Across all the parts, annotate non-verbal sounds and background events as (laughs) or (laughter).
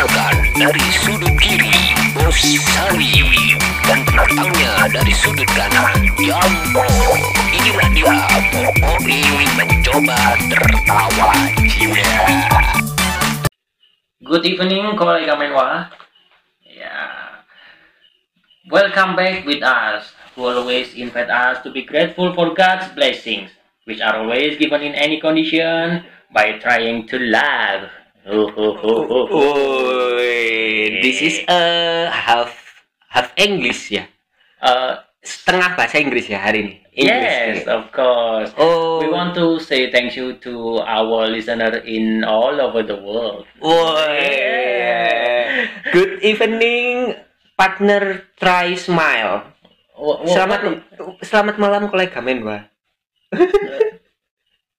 Perkenalkan dari sudut kiri Bos Sari dan penantangnya dari sudut kanan Jambo. Inilah dia Boboi mencoba tertawa jiwa. Good evening, kolega menwa. Yeah. Welcome back with us, who always invite us to be grateful for God's blessings, which are always given in any condition by trying to love. Ho, ho, ho, ho. Oi, this is a half half English ya. Uh, Setengah bahasa Inggris ya hari ini. yes, of course. Oh. We want to say thank you to our listener in all over the world. Woi. Good evening, partner try smile. Selamat what- selamat malam kolega Menwa. (laughs)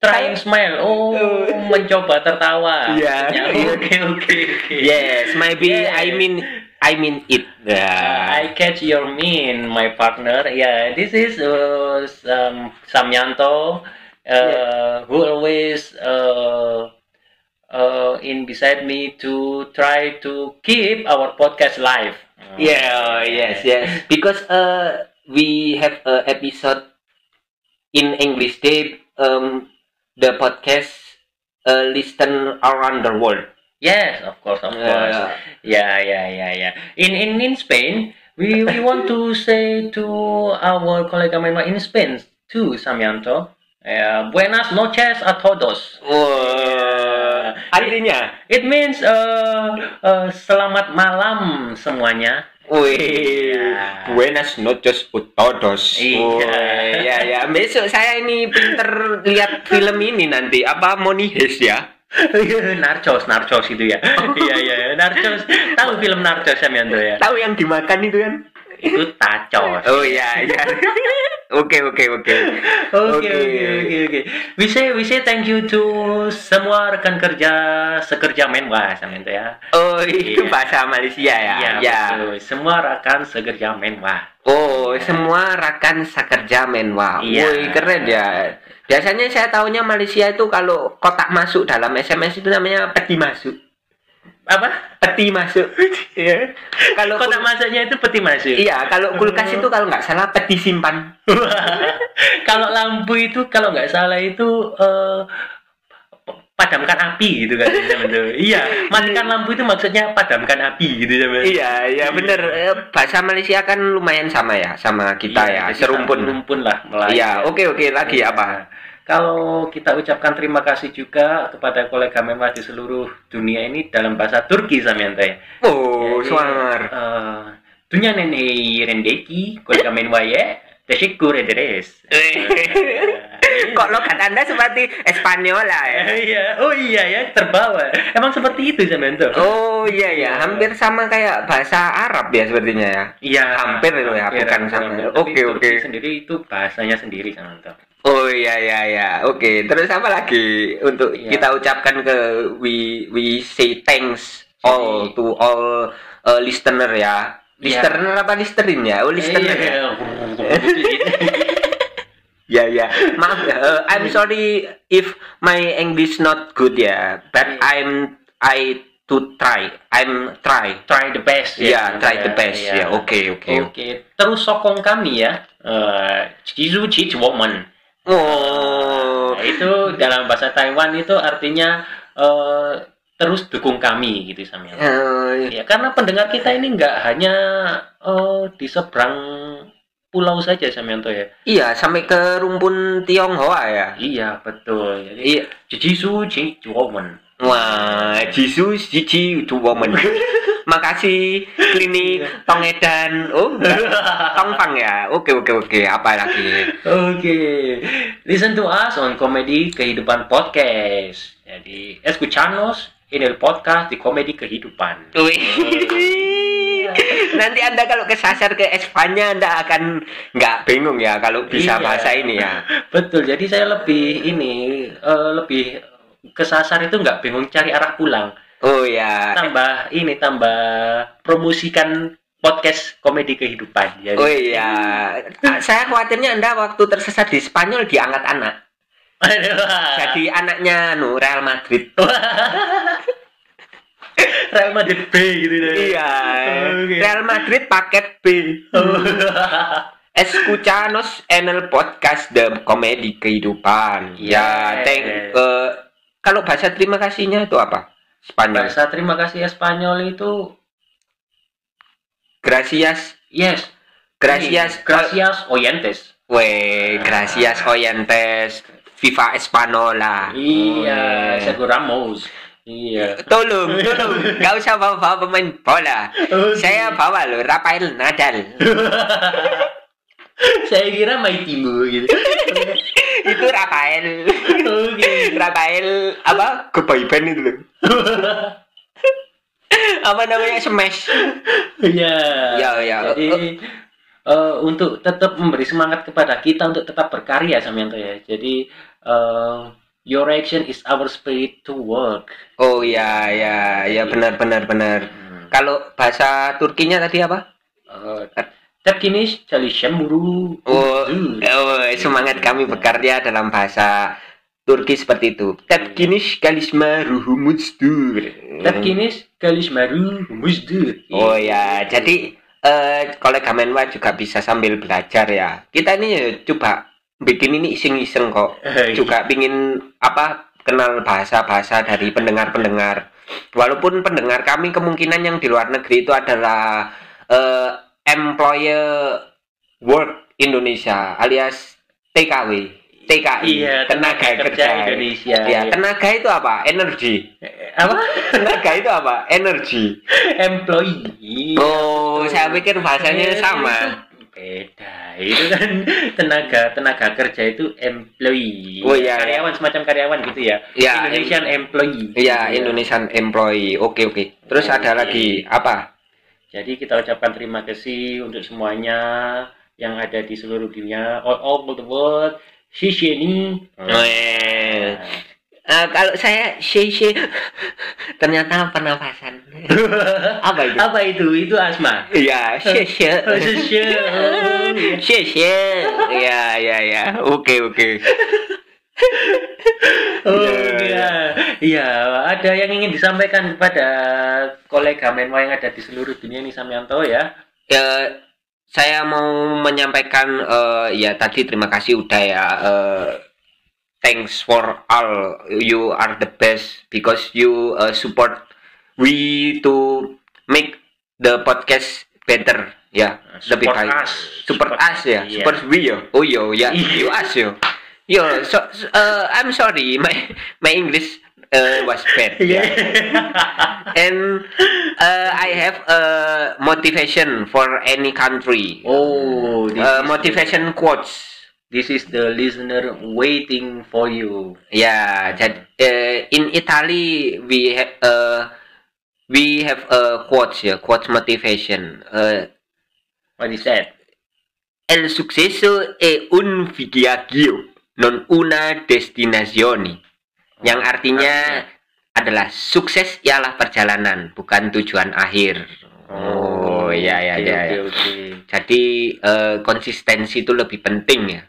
trying smile. Oh, Oh. mencoba tertawa. Iya. Ya, Oke, oke, oke. Yes, maybe Yes. I mean I mean it. Ya. I catch your mean, my partner. Yeah, this is uh, Sam Samyanto, uh, who always uh, uh, in beside me to try to keep our podcast live. Yeah, yes, yes. Because uh we have a episode in English they um the podcast uh, listen around the world. Yes, of course, of course. Yeah, yeah, yeah, yeah. In in in Spain, we we want to (laughs) say to our member in Spain too, Samyanto. Uh, buenas noches a todos. wah, artinya, It means uh, uh, selamat malam semuanya. Wih, Iya. buenas noches a todos. Iya. Ya, ya. Besok saya ini pinter lihat film ini nanti apa Monihes ya. narcos, narcos itu ya. (laughs) Iya, iya, iya, narcos. Tahu film narcos Samyanto ya? Tahu yang dimakan itu kan? Itu tacos. Oh iya, iya. (laughs) Oke, oke, oke. Oke oke oke oke. We say we say thank you to semua rekan kerja sekerja menwa Samyanto ya. Oh, itu Iya. bahasa Malaysia ya. Iya, ya. betul. Semua rekan sekerja menwa. Oh, semua rakan sekerja menwa. Iya. Woi, keren ya. Biasanya saya tahunya Malaysia itu kalau kotak masuk dalam SMS itu namanya peti masuk. Apa? Peti masuk. (laughs) Iya. Kalau Kotak kul- masuknya itu peti masuk. Iya, kalau kulkas itu kalau nggak salah peti simpan. (laughs) kalau lampu itu kalau nggak salah itu eh, padamkan api gitu kan. (laughs) Iya, matikan lampu itu maksudnya padamkan api gitu Samyanto. Iya, iya bener. Eh, Bahasa Malaysia kan lumayan sama ya sama kita ya, Iya, jadi serumpun. serumpun lah Melayu. Iya, oke oke lagi Iya. apa? Kalau kita ucapkan terima kasih juga kepada kolega memang di seluruh dunia ini dalam bahasa Turki Samyanto ya. Oh, suar. eh, Dunya nene rendeki kolega menwa ya. Teşekkür ederiz. (laughs) Kok logat Anda seperti Espanyol lah ya? (laughs) Iya, oh iya ya, terbawa. Emang seperti itu Samyanto. Oh iya ya, hampir sama kayak bahasa Arab ya sepertinya ya. Iya, hampir itu ya, bukan sama. Oke, oke. Turki sendiri itu bahasanya sendiri Samyanto. Oh iya iya ya, oke. Terus apa lagi untuk Iya. kita ucapkan ke we we say thanks all Jadi- to all uh, listener ya. Iya. Listener apa listerin ya? Oh listener ya. (laughs) Iya. Ya ya. Maaf ya. uh, I'm sorry if my English not good ya, but Iya. I'm I to try. I'm try. Try the best Ya, try the best Iya. ya. Oke oke. Oke, terus sokong kami ya. Eh, Jizu Ji Woman. Oh. Nah, itu dalam bahasa Taiwan itu artinya eh, terus dukung kami gitu Samil. Eh, Ya, karena pendengar kita ini nggak hanya eh, di seberang pulau saja Samyanto ya. Iya, sampai ke rumpun Tionghoa ya. Iya, betul. Jadi Iya. Jizu Ji Woman. Wah, Jisu itu woman. (laughs) Makasih klinik Tongedan. Oh. (laughs) Tongpang ya. Oke oke oke. Apa lagi? Oke, listen to us on Komedi Kehidupan Podcast. Jadi, escuchanos en el podcast di Komedi Kehidupan. (laughs) Nanti Anda kalau kesasar ke Espanya Anda akan nggak bingung ya kalau bisa Iya. bahasa ini ya. Betul, jadi saya lebih ini eh, lebih kesasar itu nggak bingung cari arah pulang. Oh ya. Tambah ini tambah promosikan podcast komedi kehidupan. Jadi, Oh iya. Ah, Saya khawatirnya Anda waktu tersesat di Spanyol diangkat anak. Jadi anaknya nu Real Madrid. (laughs) Real Madrid B gitu deh. Iya. Oke. Real Madrid paket B. (laughs) Escuchanos en el podcast The Komedi Kehidupan. Ya, Yes. thank eh, kalau bahasa terima kasihnya itu apa? Spanyol. Bahasa terima kasih Spanyol itu Gracias. yes. Gracias. Gracias oyentes. Weh, gracias oyentes. Viva Espanola. Iya, Weh. Sergio Ramos. Iya. Tolong, (laughs) tolong. Gak usah bawa-bawa pemain bola. Saya bawa loh, Rafael Nadal. (laughs) Saya kira Maitimu gitu. itu Rafael. Oke. Rafael apa? Kebaikan itu loh. apa namanya smash Iya. Ya, ya. Jadi eh, untuk tetap memberi semangat kepada kita untuk tetap berkarya Samyanto ya. Jadi eh, your action is our spirit to work. oh ya ya ya benar benar benar kalau bahasa Turkinya tadi apa Eh, Tepkinish çalışamuru. oh, oh semangat kami bekerja dalam bahasa Turki seperti itu. Tepkinish kalisma ruhumutsdur Tepkinish kalismaru musdur. oh ya jadi eh kolega Menwa juga bisa sambil belajar ya. Kita ini ya coba bikin ini iseng-iseng kok. Juga pingin apa kenal bahasa-bahasa dari pendengar-pendengar. Walaupun pendengar kami kemungkinan yang di luar negeri itu adalah eh, employer work Indonesia alias TKW, TKI, Iya, tenaga kerja Indonesia. Ya, tenaga itu apa? Energi. apa? Tenaga itu apa? Energi. Employee. Oh, saya pikir bahasanya Eh, sama. Beda. Itu kan tenaga tenaga kerja itu employee. Oh, iya, Karyawan semacam karyawan gitu ya. Ya, Indonesian employee. Iya, Indonesian employee. Oke, oke. Terus ada Oke. lagi apa? Jadi kita ucapkan terima kasih untuk semuanya yang ada di seluruh dunia, all over the world. Shishi ni. Eh, eh, kalau saya she (laughs) ternyata pernafasan. (laughs) Apa itu? Apa itu? Itu asma. Iya, shishi. (laughs) Iya. she Ya, ya, ya. Oke, oke. Oh Iya, iya, iya. Ada yang ingin disampaikan kepada kolega Menwa yang ada di seluruh dunia ini Samyanto ya. Ya, saya mau menyampaikan eh, ya tadi terima kasih udah ya. eh, thanks for all. You are the best because you uh, support we to make the podcast better. Ya, lebih Support baik. us. Support us ya, Iya. support we yo. Oh yo ya, Iya. you us yo. Yo, so, so, uh, I'm sorry, (laughs) my my English uh, was bad. Ya. (laughs) And uh, I have a motivation for any country. Oh, Uh, motivation quotes. this is the listener waiting for you. Ya, jadi uh, in Italy we have uh, we have a quotes ya, quotes motivation. Uh, What is that? El successo è un viaggio, non una destinazione. Yang artinya adalah sukses ialah perjalanan, bukan tujuan akhir. Oh, ya ya ya. Ya. oke. Jadi eh, konsistensi itu lebih penting ya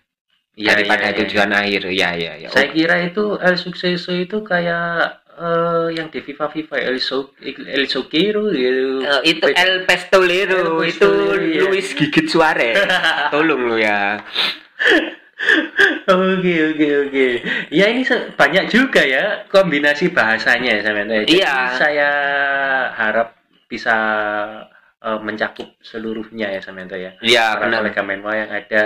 Iya, daripada iya, iya. tujuan akhir. Ya ya ya. Saya kira itu El Suceso itu kayak eh, yang di Viva Viva El So El Soquero gitu. Eh, itu. El Pestolero, El itu Pistolero, iya. Luis Gigit Suarez. (laughs) Tolong lu ya. Oke oke oke. Ya ini banyak juga ya kombinasi bahasanya sampean. Jadi Iya. Saya harap bisa eh, mencakup seluruhnya ya sampean ya. Iya Para benar. kolega Menwa yang ada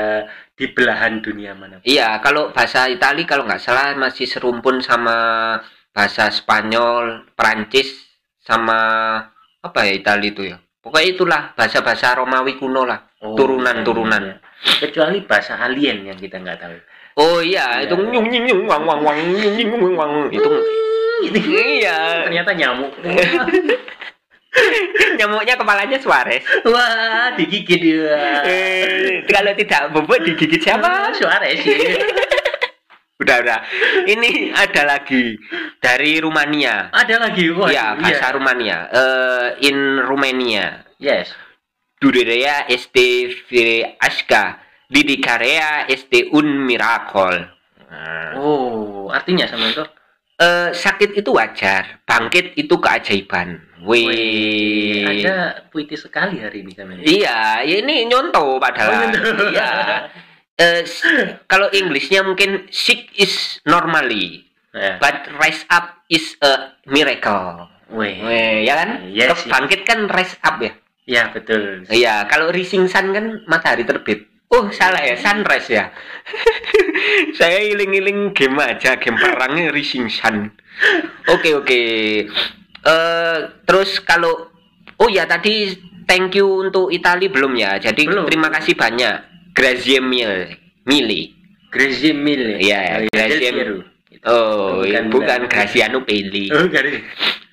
di belahan dunia mana. Iya, kalau bahasa Itali kalau nggak salah masih serumpun sama bahasa Spanyol, Perancis, sama apa ya Itali itu ya. Pokoknya itulah bahasa-bahasa Romawi kuno lah. Oh, Turunan-turunan. iya, iya. Kecuali bahasa alien yang kita nggak tahu. Oh iya, Iya. itu nyung nyung nyung wang wang wang nyung nyung wang wang itu iya. Ternyata nyamuk. (laughs) Nyamuknya kepalanya Suarez. Wah, digigit dia. Eh, kalau tidak bobot digigit siapa? Suarez sih. (laughs) Udah udah. Ini ada lagi dari Rumania. Ada lagi, wah. Iya, bahasa Rumania. Eh, in Romania. Yes. Durerea este fireasca. Didicarea este un miracle. Nah, Oh, artinya sama itu? eh, sakit itu wajar, bangkit itu keajaiban. Wih. Anda puitis sekali hari ini kami. Iya, ya ini nyontoh padahal. Oh, nyontoh. (laughs) Iya. Eh, s- kalau Inggrisnya mungkin sick is normally, Ya. but rise up is a miracle. Wih. Wih, ya kan? Iya Kalau sih. bangkit kan rise up ya. Ya betul. Iya, kalau rising sun kan matahari terbit. Oh, salah ya, sunrise ya. (laughs) Saya iling-iling game aja, game perangnya rising sun. Oke, oke. Eh, terus kalau Oh ya, tadi thank you untuk Itali belum ya. Jadi Belum. terima kasih banyak. Grazie mille. Mili. Grazie mille. Iya, Oh, Grazie Del Piero. Oh, Bukan, bukan, bukan. Graziano Peli. Oh.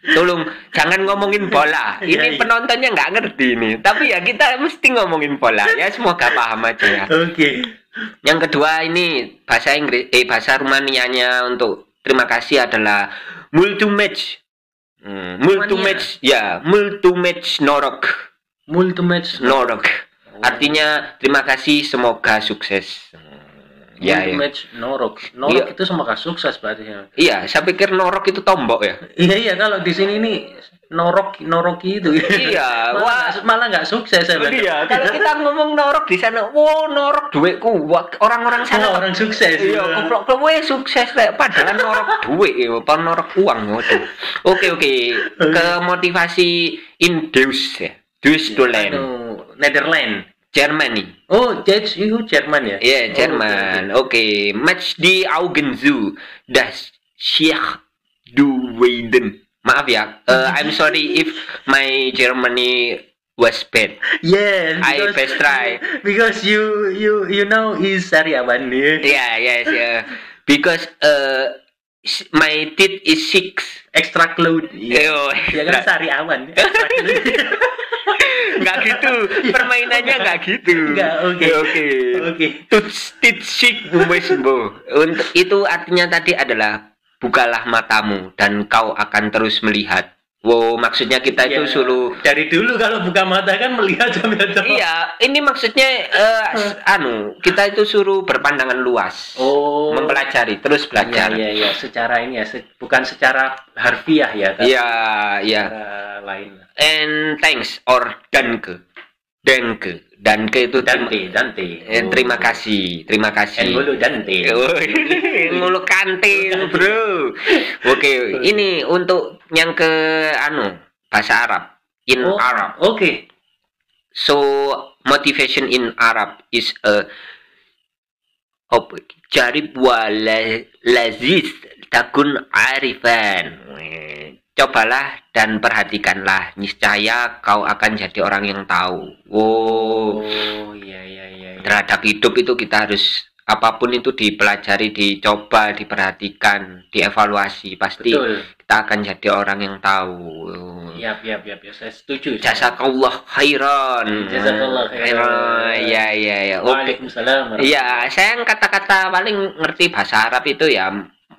Tolong jangan ngomongin bola. (laughs) Iya, Ini iya. penontonnya nggak ngerti ini. Tapi ya kita mesti ngomongin bola. Ya semoga paham aja ya. Oke. Yang kedua ini bahasa Inggris eh bahasa Rumanianya untuk terima kasih adalah multumatch. Hmm, multumatch ya, multumatch norok. Multimatch. Norok. Artinya terima kasih semoga sukses. Ya, ya. Multimatch Norok. Norok Iya. itu semoga sukses berarti ya. Iya, saya pikir norok itu tombok ya. Iya iya kalau di sini nih Norok Noroki itu. Iya, (laughs) malah wah. malah nggak sukses ya. berarti. Iya, kalau kita (laughs) ngomong norok di sana, wow norok duitku, orang-orang sana Wah, orang sukses. Iya, goblok kowe sukses rek padahal norok (laughs) duit ya, apa norok uang waduh. Oke oke, ke motivasi in Deus ya. To land. Anu, Netherlands. Germany. Oh, Judge itu Jerman ya? Iya, Oh, Jerman. Oke, match di Augen Zoo. Das Sheikh du Weiden. Maaf ya, uh, I'm sorry if my Germany was bad. Yes, I best try. because you you you know is Sariawan. Yeah, yes, yeah. Because uh, my teeth is six. Extra cloud. Iya. Ya kan. (laughs) Extra cloud. nggak gitu. Permainannya nggak gitu. Oke. Oke. Oke. Tuts wes bo. Untuk itu artinya tadi adalah bukalah matamu dan kau akan terus melihat. Wow, maksudnya kita itu Ya, suruh dari dulu kalau buka mata kan melihat sambil jauh. Iya, ini maksudnya eh, s- anu, kita itu suruh berpandangan luas. Oh. Mempelajari, terus Iya, belajar. iya, iya, secara ini ya, se- bukan secara harfiah ya, Iya, iya. lain. And thanks or danke. Danke. Danke itu terima, Dante, Dante. eh, terima kasih, terima kasih. Engolo Dante. Ngulu kantin, bro. Oke, ini untuk yang ke anu bahasa Arab in Oh, Arab. Oke. So motivation in Arab is a apa jarib wa la- laziz takun arifan. Cobalah dan perhatikanlah, niscaya kau akan jadi orang yang tahu. Oh, Oh, iya, iya, iya. iya. terhadap hidup itu kita harus apa pun itu dipelajari, dicoba, diperhatikan, dievaluasi. Pasti Betul. kita akan jadi orang yang tahu. Iya, iya, iya, iya, saya setuju. Jazakallah khairan. Jazakallah khairan. Iya, iya, iya. Oke. Waalaikumsalam. Iya, saya yang kata-kata paling ngerti bahasa Arab itu ya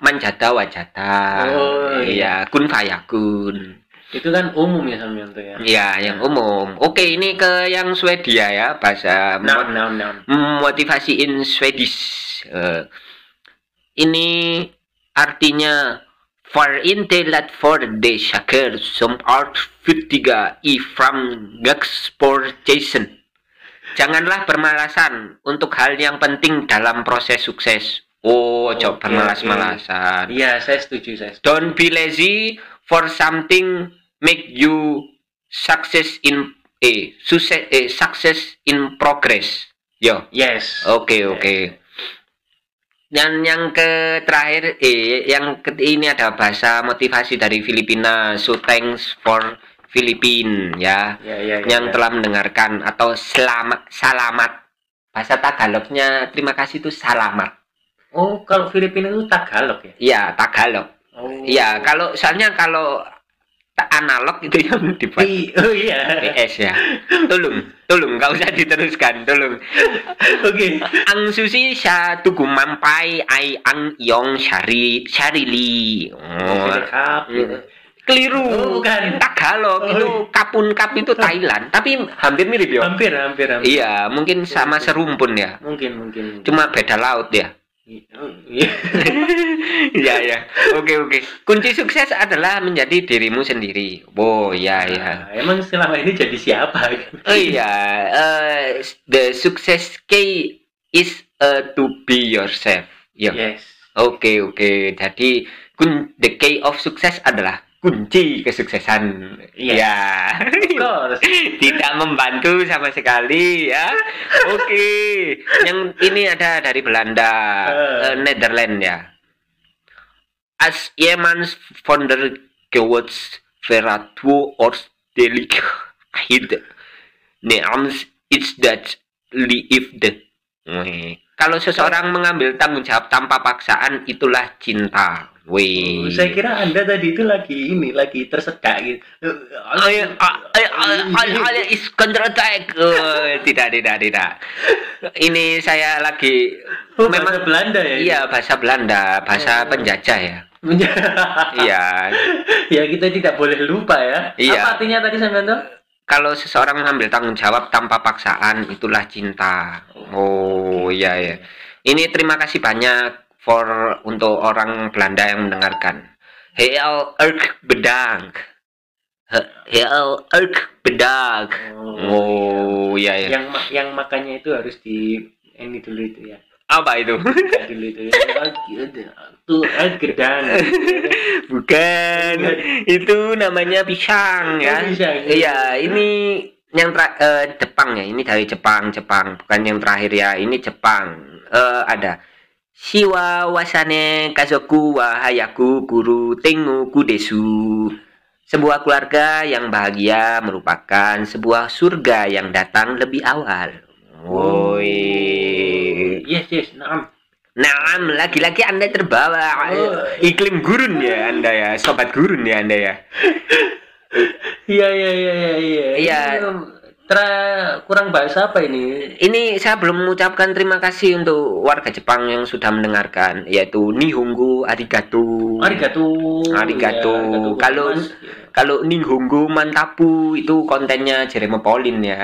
manjada wajada. Oh, iya, kun fayakun. Itu kan umum ya sampean tuh ya. Iya, yang umum. Oke, ini ke yang Swedia ya, bahasa Noun, noun, noun. motivasi in Swedish. Eh, ini artinya för inte lätt för de saker som är viktiga i framgångsprocessen. Janganlah bermalasan untuk hal yang penting dalam proses sukses. Oh, coba Oke, bermalas-malasan. Iya, saya setuju, saya setuju. Don't be lazy for something make you success in eh success eh success in progress. Yo. Yes. Oke oke. Dan yang ke terakhir eh yang ke ini ada bahasa motivasi dari Filipina. So thanks for Philippine ya. Ya, ya, ya. Yang telah mendengarkan atau selamat salamat. Bahasa Tagalognya terima kasih itu salamat. Oh, kalau Filipina itu Tagalog ya? Iya, Tagalog. Oh. Iya, kalau soalnya kalau analog itu yang (laughs) di Di- oh iya. PS ya. Tolong, tolong nggak usah diteruskan, tolong. Oke. Ang susi sa tugu mampai ay ang iyong syari syarili. Oh, Kap. keliru. Oh, bukan. Tagalog Oh, itu kapun kap itu Thailand, tapi hampir mirip ya. Hampir, hampir, hampir. Iya, mungkin sama serumpun ya. Mungkin, mungkin. Cuma beda laut ya. (laughs) ya ya. Oke oke. Kunci sukses adalah menjadi dirimu sendiri. Oh ya ya Nah, emang selama ini jadi siapa? (laughs) oh iya. Eh, the success key is uh, to be yourself. Ya Yes. oke oke. Jadi kun the key of success adalah kunci kesuksesan Yes. ya course. tidak membantu sama sekali ya oke yang ini ada dari Belanda Eh. eh, Netherlands ya as Jemans founder geworden veratu orstelik hid neams it's that live the. Kalau seseorang mengambil tanggung jawab tanpa paksaan itulah cinta Wih. Oh, Saya kira Anda tadi itu lagi ini, lagi tersedak gitu. Ayo, ayo, attack. Oh, tidak, tidak, tidak. Ini saya lagi Oh, memang bahasa Belanda ya? iya bahasa Belanda, bahasa Oh. penjajah ya. Iya. (laughs) ya kita tidak boleh lupa ya. Iya. Apa artinya tadi Samyanto? Kalau seseorang mengambil tanggung jawab tanpa paksaan, itulah cinta. Oh, iya ya. Ini terima kasih banyak for untuk orang Belanda yang mendengarkan. Heel erk bedank. He- Heel erk bedank. Oh, iya ya. Yang yang makannya itu harus di ini dulu itu ya. Apa itu? Itu. Tuh, gedang. Bukan. Itu namanya pisang ya. Pisang. Iya, ini yang tra- eh, Jepang ya. Ini dari Jepang, Jepang. Bukan yang terakhir ya. Ini Jepang. Eh, ada Shiwa wasane kazoku wa hayaku guru tengu kudesu. Sebuah keluarga yang bahagia merupakan sebuah surga yang datang lebih awal. Woi. Yes, yes, naam. Nah, lagi-lagi Anda terbawa Oh. iklim gurun ya Anda ya, sobat gurun ya Anda ya. Iya, iya, iya, iya, iya. Iya. Ini, Tra kurang bahasa apa ini? Ini saya belum mengucapkan terima kasih untuk warga Jepang yang sudah mendengarkan, yaitu Nihongo Arigato. Arigato. Arigato. Ya, Kalau- Mas. Kalau Nihongo Mantapu itu kontennya Jeremy Pauline ya.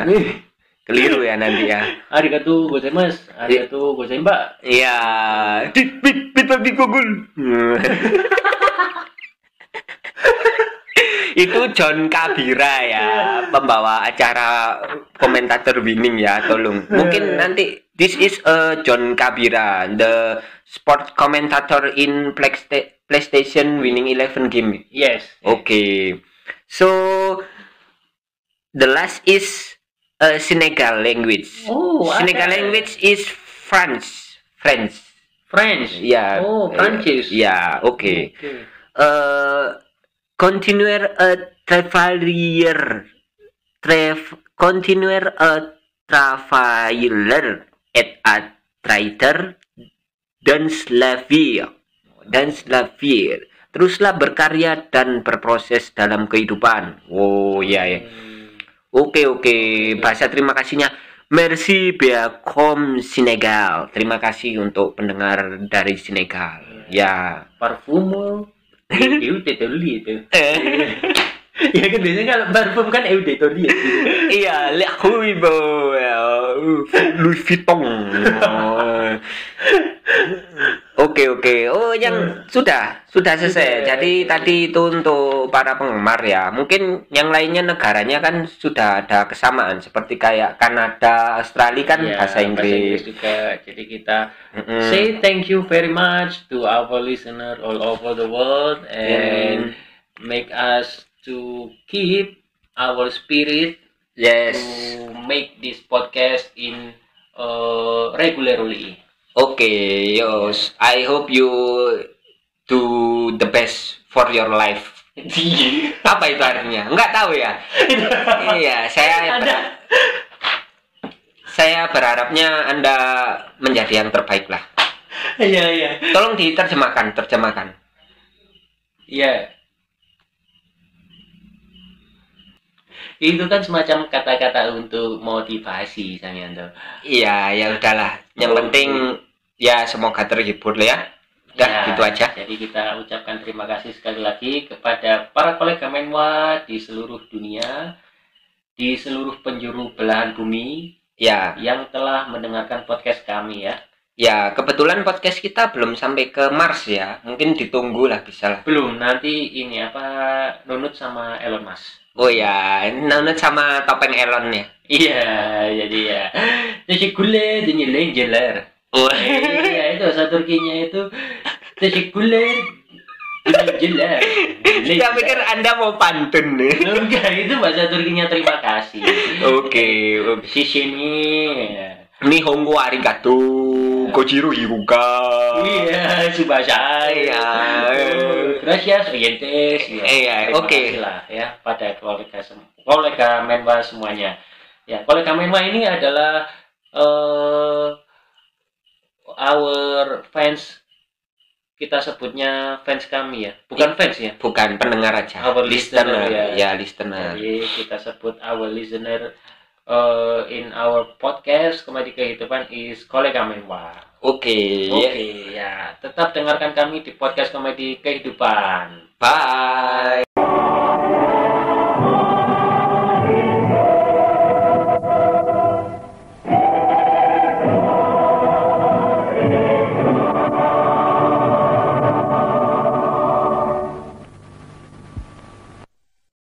Keliru ya nanti ya. (laughs) Arigato gozaimasu. Arigato gozaimba. Iya. Dit bit bit bit gogul. (laughs) itu John Kabira ya, pembawa acara komentator winning ya, tolong. Mungkin nanti this is a John Kabira, the sport commentator in Playsta- PlayStation Winning Eleven game. Yes. Okay. So the last is uh, Senegal language. Oh, ada. Senegal language is French. French. French. Ya. Oh, Prancis. Ya, oke. Oke. Eh, continuer a travailler. Trev continuer a travailler et a trader dan slavir dan slavir teruslah berkarya dan berproses dalam kehidupan oh iya ya Hmm. Oke oke, bahasa terima kasihnya Merci Beacom Senegal. Terima kasih untuk pendengar dari Senegal. Ya. Parfumo. Itu (laughs) tetoli itu. Eh, ya kan biasanya kalau parfum kan EU tetoli. iya, Le Huibo, Louis Vuitton. (laughs) Oke oke. Oh yang sudah sudah selesai. Sudah. Jadi tadi itu untuk para penggemar ya. Mungkin yang lainnya negaranya kan sudah ada kesamaan seperti kayak Kanada, Australia kan Ya, bahasa Inggris. juga. Jadi kita Mm-mm. say thank you very much to our listener all over the world and make us to keep our spirit Yes. to make this podcast in uh, regularly. Oke, yos. I hope you do the best for your life. (laughs) Apa itu artinya? Enggak tahu ya. (laughs) iya, saya Ada. saya berharapnya Anda menjadi yang terbaik lah. Iya iya. Tolong diterjemahkan, terjemahkan. Iya. Itu kan semacam kata-kata untuk motivasi, Samyanto. Iya, ya udahlah. Yang penting ya semoga terhibur lah ya. Udah, Ya, gitu aja. Jadi kita ucapkan terima kasih sekali lagi kepada para kolega Menwa di seluruh dunia, di seluruh penjuru belahan bumi Ya, yang telah mendengarkan podcast kami ya. Ya, kebetulan podcast kita belum sampai ke Mars ya. Mungkin ditunggu lah bisa lah. Belum, nanti ini apa Nunut sama Elon Musk. Oh ya, nonton sama topeng Elon ya. Iya, jadi ya. Teşekkürler dinleyiciler. Oh. Iya, itu bahasa Turkinya itu teşekkürler dinleyiciler. Saya pikir Anda mau pantun nih. Enggak, itu bahasa Turkinya terima kasih. Oke, oke. Di sini. Nihongo arigato. Kojiro hiruka. Iya, subasai. Iya. Gracias oyentes. Ya, Iya, terima oke. lah ya pada kolega kolega Menwa semuanya. Ya, kolega Menwa ini adalah eh our fans kita sebutnya fans kami ya, bukan fans ya. Bukan pendengar aja. Our listener, ya. ya. listener. Jadi kita sebut our listener eh, in our podcast Komedi Kehidupan is kolega Menwa. Oke. Oke, ya. Tetap dengarkan kami di podcast Komedi Kehidupan. Bye.